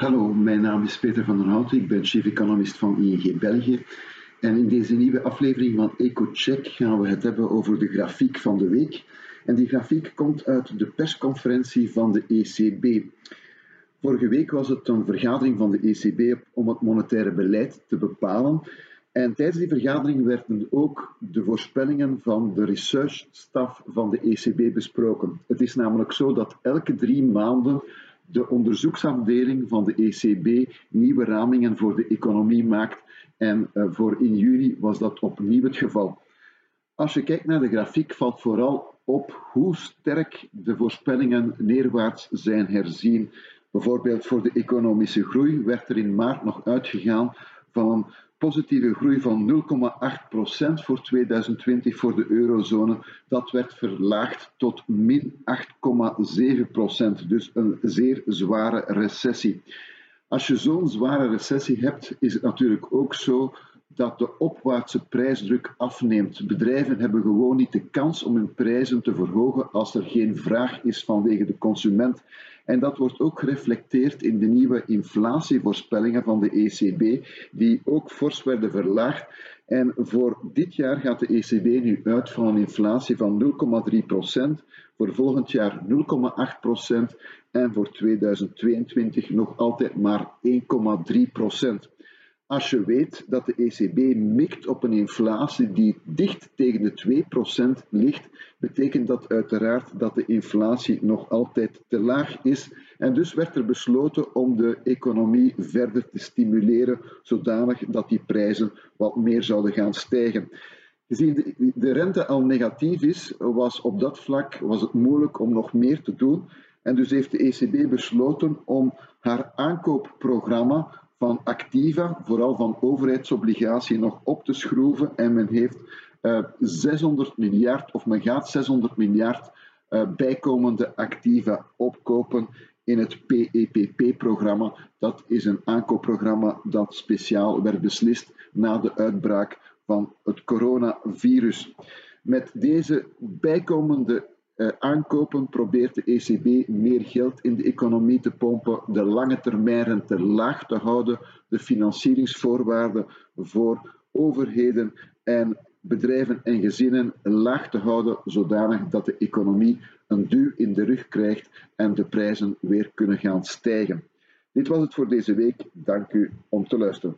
Hallo, mijn naam is Peter van der Hout, ik ben chief economist van ING België. En in deze nieuwe aflevering van EcoCheck gaan we het hebben over de grafiek van de week. En die grafiek komt uit de persconferentie van de ECB. Vorige week was het een vergadering van de ECB om het monetaire beleid te bepalen. En tijdens die vergadering werden ook de voorspellingen van de researchstaf van de ECB besproken. Het is namelijk zo dat elke drie maanden de onderzoeksafdeling van de ECB nieuwe ramingen voor de economie maakt. En uh, voor in juni was dat opnieuw het geval. Als je kijkt naar de grafiek, valt vooral op hoe sterk de voorspellingen neerwaarts zijn herzien. Bijvoorbeeld voor de economische groei werd er in maart nog uitgegaan van positieve groei van 0,8% voor 2020 voor de eurozone. Dat werd verlaagd tot min 8,7%, dus een zeer zware recessie. Als je zo'n zware recessie hebt, is het natuurlijk ook zo dat de opwaartse prijsdruk afneemt. Bedrijven hebben gewoon niet de kans om hun prijzen te verhogen als er geen vraag is vanwege de consument. En dat wordt ook gereflecteerd in de nieuwe inflatievoorspellingen van de ECB, die ook fors werden verlaagd. En voor dit jaar gaat de ECB nu uit van een inflatie van 0,3%, voor volgend jaar 0,8% en voor 2022 nog altijd maar 1,3%. Als je weet dat de ECB mikt op een inflatie die dicht tegen de 2% ligt, betekent dat uiteraard dat de inflatie nog altijd te laag is. En dus werd er besloten om de economie verder te stimuleren, zodanig dat die prijzen wat meer zouden gaan stijgen. Gezien de rente al negatief is, was op dat vlak was het moeilijk om nog meer te doen. En dus heeft de ECB besloten om haar aankoopprogramma van activa, vooral van overheidsobligatie, nog op te schroeven. En men heeft uh, eh, 600 miljard, of men gaat 600 miljard uh, bijkomende activa opkopen in het PEPP-programma. Dat is een aankoopprogramma dat speciaal werd beslist na de uitbraak van het coronavirus. Met deze bijkomende aankopen probeert de ECB meer geld in de economie te pompen, de lange termijnrente laag te houden, de financieringsvoorwaarden voor overheden en bedrijven en gezinnen laag te houden, zodanig dat de economie een duw in de rug krijgt en de prijzen weer kunnen gaan stijgen. Dit was het voor deze week. Dank u om te luisteren.